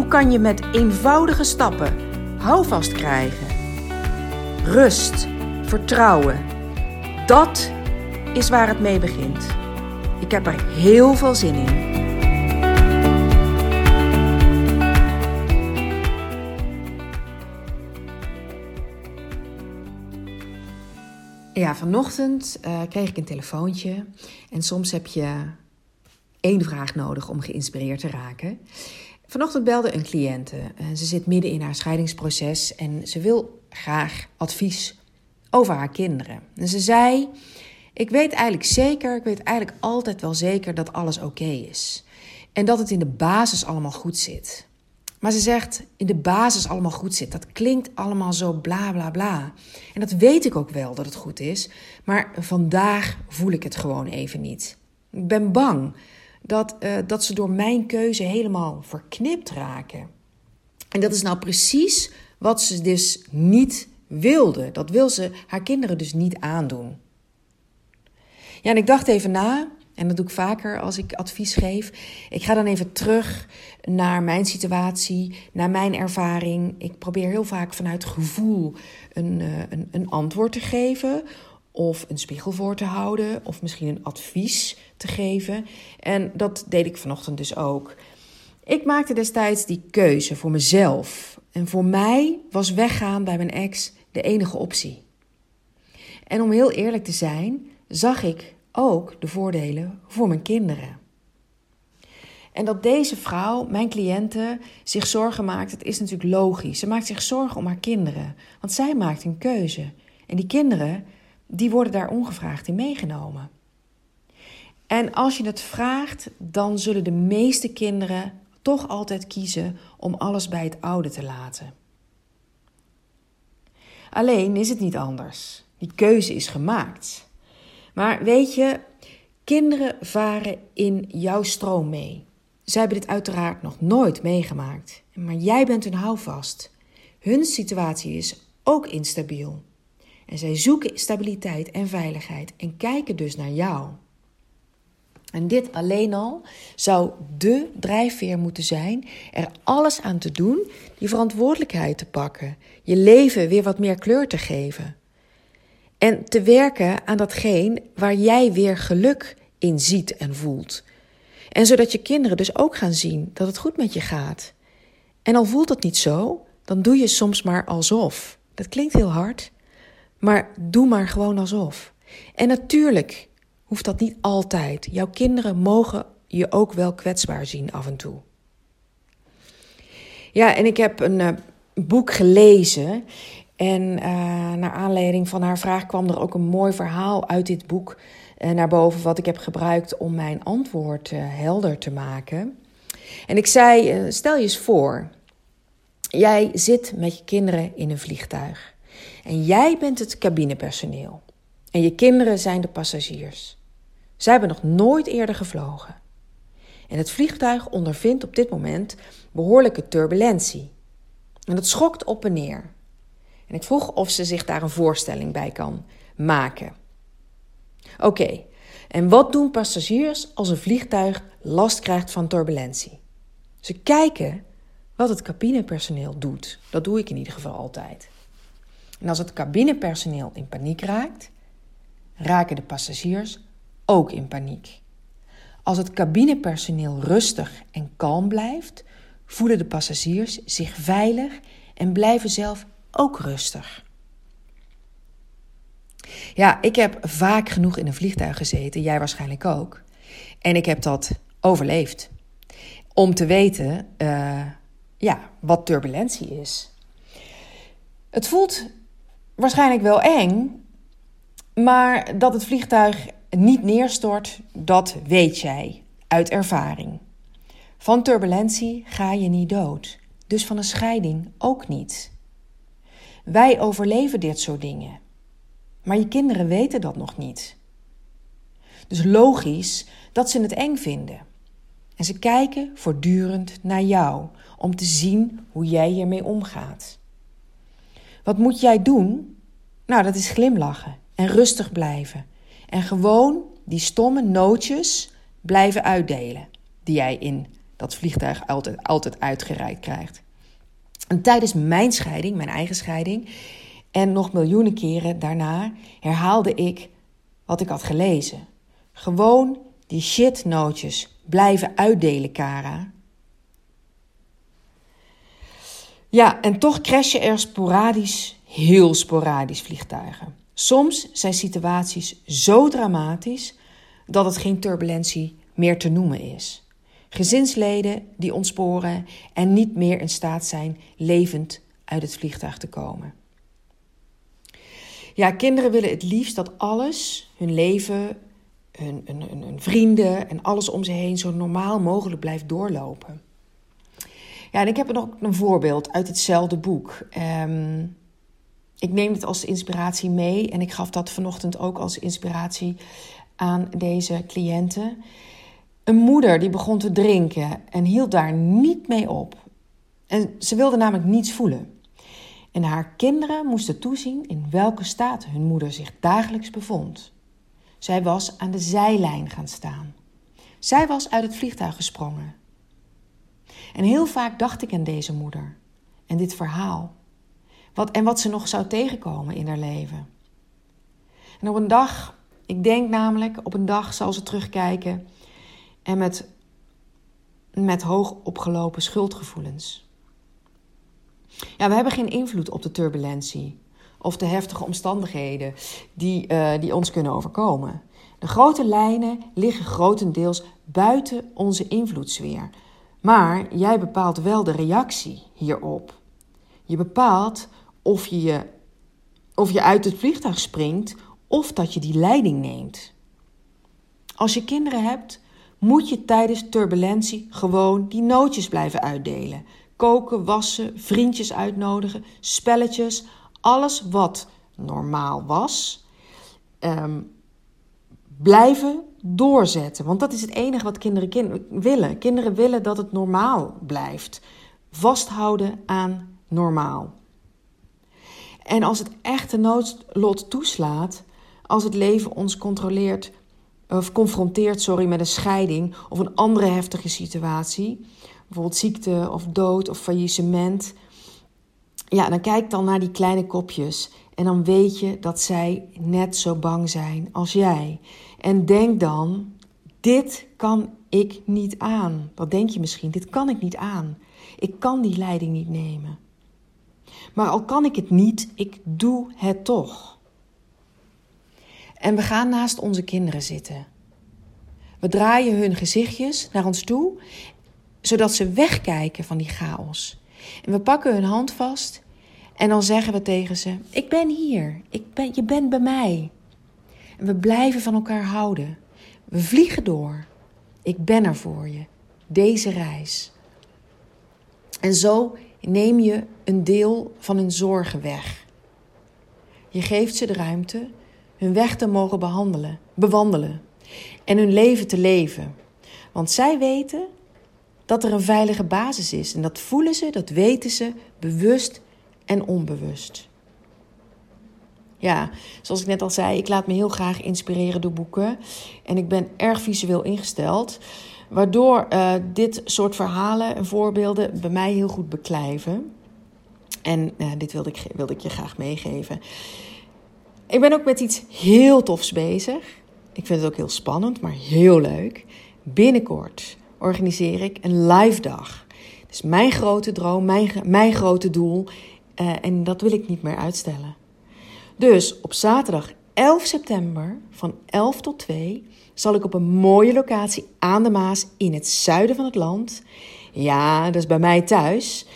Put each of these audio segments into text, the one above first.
Hoe kan je met eenvoudige stappen houvast krijgen? Rust, vertrouwen. Dat is waar het mee begint. Ik heb er heel veel zin in. Ja, vanochtend uh, kreeg ik een telefoontje. En soms heb je één vraag nodig om geïnspireerd te raken. Vanochtend belde een cliënte. Eh, ze zit midden in haar scheidingsproces en ze wil graag advies over haar kinderen. En ze zei: Ik weet eigenlijk zeker, ik weet eigenlijk altijd wel zeker dat alles oké is. En dat het in de basis allemaal goed zit. Maar ze zegt: In de basis allemaal goed zit. Dat klinkt allemaal zo bla bla bla. En dat weet ik ook wel dat het goed is. Maar vandaag voel ik het gewoon even niet. Ik ben bang dat, uh, dat ze door mijn keuze helemaal verknipt raken. En dat is nou precies wat ze dus niet wilde. Dat wil ze haar kinderen dus niet aandoen. Ja, en ik dacht even na, en dat doe ik vaker als ik advies geef. Ik ga dan even terug naar mijn situatie, naar mijn ervaring. Ik probeer heel vaak vanuit gevoel een, uh, een, een antwoord te geven of een spiegel voor te houden, of misschien een advies te geven. En dat deed ik vanochtend dus ook. Ik maakte destijds die keuze voor mezelf. En voor mij was weggaan bij mijn ex de enige optie. En om heel eerlijk te zijn, zag ik ook de voordelen voor mijn kinderen. En dat deze vrouw, mijn cliënte, zich zorgen maakt, het is natuurlijk logisch. Ze maakt zich zorgen om haar kinderen, want zij maakt een keuze. En die kinderen, die worden daar ongevraagd in meegenomen. En als je het vraagt, dan zullen de meeste kinderen toch altijd kiezen om alles bij het oude te laten. Alleen is het niet anders. Die keuze is gemaakt. Maar weet je, kinderen varen in jouw stroom mee. Zij hebben dit uiteraard nog nooit meegemaakt. Maar jij bent een houvast. Hun situatie is ook instabiel. En zij zoeken stabiliteit en veiligheid en kijken dus naar jou. En dit alleen al zou de drijfveer moeten zijn er alles aan te doen die verantwoordelijkheid te pakken, je leven weer wat meer kleur te geven. En te werken aan datgene waar jij weer geluk in ziet en voelt. En zodat je kinderen dus ook gaan zien dat het goed met je gaat. En al voelt dat niet zo, dan doe je soms maar alsof. Dat klinkt heel hard, maar doe maar gewoon alsof. En natuurlijk hoeft dat niet altijd. Jouw kinderen mogen je ook wel kwetsbaar zien af en toe. Ja, en ik heb een uh, boek gelezen. En uh, naar aanleiding van haar vraag kwam er ook een mooi verhaal uit dit boek uh, naar boven. Wat ik heb gebruikt om mijn antwoord helder te maken. En ik zei: stel je eens voor. Jij zit met je kinderen in een vliegtuig. En jij bent het cabinepersoneel. En je kinderen zijn de passagiers. Zij hebben nog nooit eerder gevlogen. En het vliegtuig ondervindt op dit moment behoorlijke turbulentie. En dat schokt op en neer. En ik vroeg of ze zich daar een voorstelling bij kan maken. Oké, en wat doen passagiers als een vliegtuig last krijgt van turbulentie? Ze kijken wat het cabinepersoneel doet. Dat doe ik in ieder geval altijd. En als het cabinepersoneel in paniek raakt, raken de passagiers ook in paniek. Als het cabinepersoneel rustig en kalm blijft, voelen de passagiers zich veilig en blijven zelf ook rustig. Ja, ik heb vaak genoeg in een vliegtuig gezeten, jij waarschijnlijk ook. En ik heb dat overleefd. Om te weten uh, ja, wat turbulentie is. Het voelt waarschijnlijk wel eng, maar dat het vliegtuig niet neerstort, dat weet jij uit ervaring. Van turbulentie ga je niet dood. dus van een scheiding ook niet. Wij overleven dit soort dingen. Maar je kinderen weten dat nog niet. Dus logisch dat ze het eng vinden. En ze kijken voortdurend naar jou om te zien hoe jij hiermee omgaat. Wat moet jij doen? Nou, dat is glimlachen en rustig blijven. En gewoon die stomme nootjes blijven uitdelen die jij in dat vliegtuig altijd, altijd uitgereikt krijgt. En tijdens mijn scheiding, mijn eigen scheiding, en nog miljoenen keren daarna herhaalde ik wat ik had gelezen. Gewoon die shitnootjes blijven uitdelen, Kara. Ja, en toch crashen er sporadisch, heel sporadisch vliegtuigen. Soms zijn situaties zo dramatisch dat het geen turbulentie meer te noemen is. Gezinsleden die ontsporen en niet meer in staat zijn levend uit het vliegtuig te komen. Ja, kinderen willen het liefst dat alles, hun leven, hun, hun, hun, vrienden en alles om ze heen zo normaal mogelijk blijft doorlopen. Ja, en ik heb nog een voorbeeld uit hetzelfde boek. Ehm, ik neem het als inspiratie mee en ik gaf dat vanochtend ook als inspiratie aan deze cliënten. Een moeder die begon te drinken en hield daar niet mee op. En ze wilde namelijk niets voelen. En haar kinderen moesten toezien in welke staat hun moeder zich dagelijks bevond. Zij was aan de zijlijn gaan staan. Zij was uit het vliegtuig gesprongen. En heel vaak dacht ik aan deze moeder en dit verhaal. Wat, en wat ze nog zou tegenkomen in haar leven. En op een dag, ik denk namelijk, op een dag zal ze terugkijken en met, met hoog opgelopen schuldgevoelens. Ja, we hebben geen invloed op de turbulentie of de heftige omstandigheden die, uh, die ons kunnen overkomen. De grote lijnen liggen grotendeels buiten onze invloedssfeer. Maar jij bepaalt wel de reactie hierop. Je bepaalt of je, of je uit het vliegtuig springt of dat je die leiding neemt. Als je kinderen hebt, moet je tijdens turbulentie gewoon die nootjes blijven uitdelen. Koken, wassen, vriendjes uitnodigen, spelletjes, alles wat normaal was, um, blijven doorzetten. Want dat is het enige wat kinderen willen. Kinderen willen dat het normaal blijft. Vasthouden aan normaal. En als het echte noodlot toeslaat, als het leven ons controleert of confronteert sorry, met een scheiding of een andere heftige situatie, bijvoorbeeld ziekte of dood of faillissement, ja, dan kijk dan naar die kleine kopjes en dan weet je dat zij net zo bang zijn als jij. En denk dan, dit kan ik niet aan. Wat denk je misschien? Dit kan ik niet aan. Ik kan die leiding niet nemen. Maar al kan ik het niet, ik doe het toch. En we gaan naast onze kinderen zitten. We draaien hun gezichtjes naar ons toe, zodat ze wegkijken van die chaos. En we pakken hun hand vast en dan zeggen we tegen ze: Ik ben hier, ik ben, je bent bij mij. En we blijven van elkaar houden. We vliegen door. Ik ben er voor je. Deze reis. En zo neem je een deel van hun zorgen weg. Je geeft ze de ruimte hun weg te mogen behandelen, bewandelen en hun leven te leven. Want zij weten dat er een veilige basis is en dat voelen ze, dat weten ze, bewust en onbewust. Ja, zoals ik net al zei, ik laat me heel graag inspireren door boeken. En ik ben erg visueel ingesteld. Waardoor uh, dit soort verhalen en voorbeelden bij mij heel goed beklijven. En uh, dit wilde ik, wilde ik je graag meegeven. Ik ben ook met iets heel tofs bezig. Ik vind het ook heel spannend, maar heel leuk. Binnenkort organiseer ik een live dag. Dus mijn grote droom, mijn, mijn grote doel. Uh, en dat wil ik niet meer uitstellen. Dus op zaterdag 11 september van 11 tot 2 zal ik op een mooie locatie aan de Maas in het zuiden van het land. Ja, dat is bij mij thuis.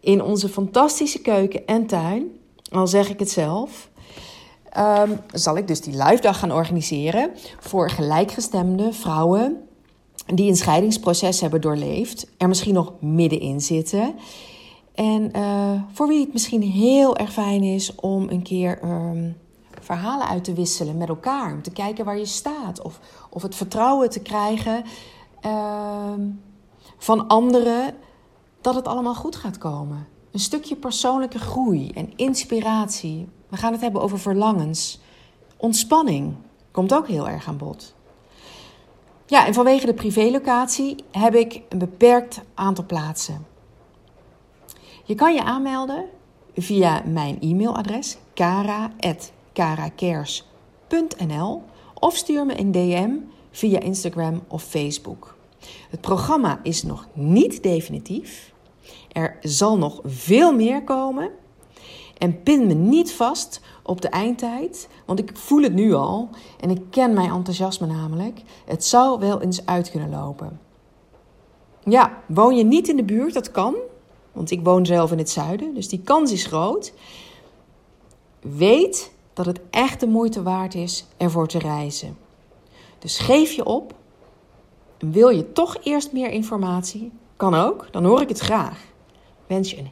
In onze fantastische keuken en tuin. Al zeg ik het zelf. Um, zal ik dus die live dag gaan organiseren voor gelijkgestemde vrouwen die een scheidingsproces hebben doorleefd, er misschien nog middenin zitten En uh, voor wie het misschien heel erg fijn is om een keer um, verhalen uit te wisselen met elkaar. Om te kijken waar je staat. Of, of het vertrouwen te krijgen uh, van anderen dat het allemaal goed gaat komen. Een stukje persoonlijke groei en inspiratie. We gaan het hebben over verlangens. Ontspanning komt ook heel erg aan bod. Ja, en vanwege de privélocatie heb ik een beperkt aantal plaatsen. Je kan je aanmelden via mijn e-mailadres kara.karakers.nl of stuur me een DM via Instagram of Facebook. Het programma is nog niet definitief. Er zal nog veel meer komen. En pin me niet vast op de eindtijd, want ik voel het nu al en ik ken mijn enthousiasme namelijk. Het zou wel eens uit kunnen lopen. Ja, woon je niet in de buurt, dat kan, want ik woon zelf in het zuiden, dus die kans is groot. Weet dat het echt de moeite waard is ervoor te reizen. Dus geef je op. En wil je toch eerst meer informatie? Kan ook, dan hoor ik het graag. Wens je een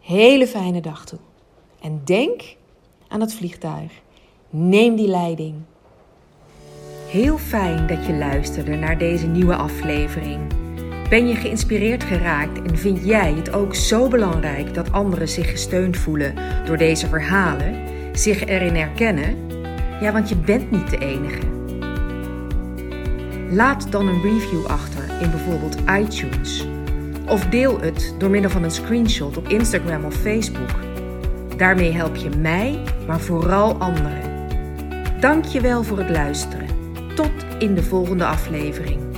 hele fijne dag toe. En denk aan het vliegtuig. Neem die leiding. Heel fijn dat je luisterde naar deze nieuwe aflevering. Ben je geïnspireerd geraakt en vind jij het ook zo belangrijk dat anderen zich gesteund voelen door deze verhalen, zich erin herkennen? Ja, want je bent niet de enige. Laat dan een review achter in bijvoorbeeld iTunes. Of deel het door middel van een screenshot op Instagram of Facebook. Daarmee help je mij, maar vooral anderen. Dank je wel voor het luisteren. Tot in de volgende aflevering.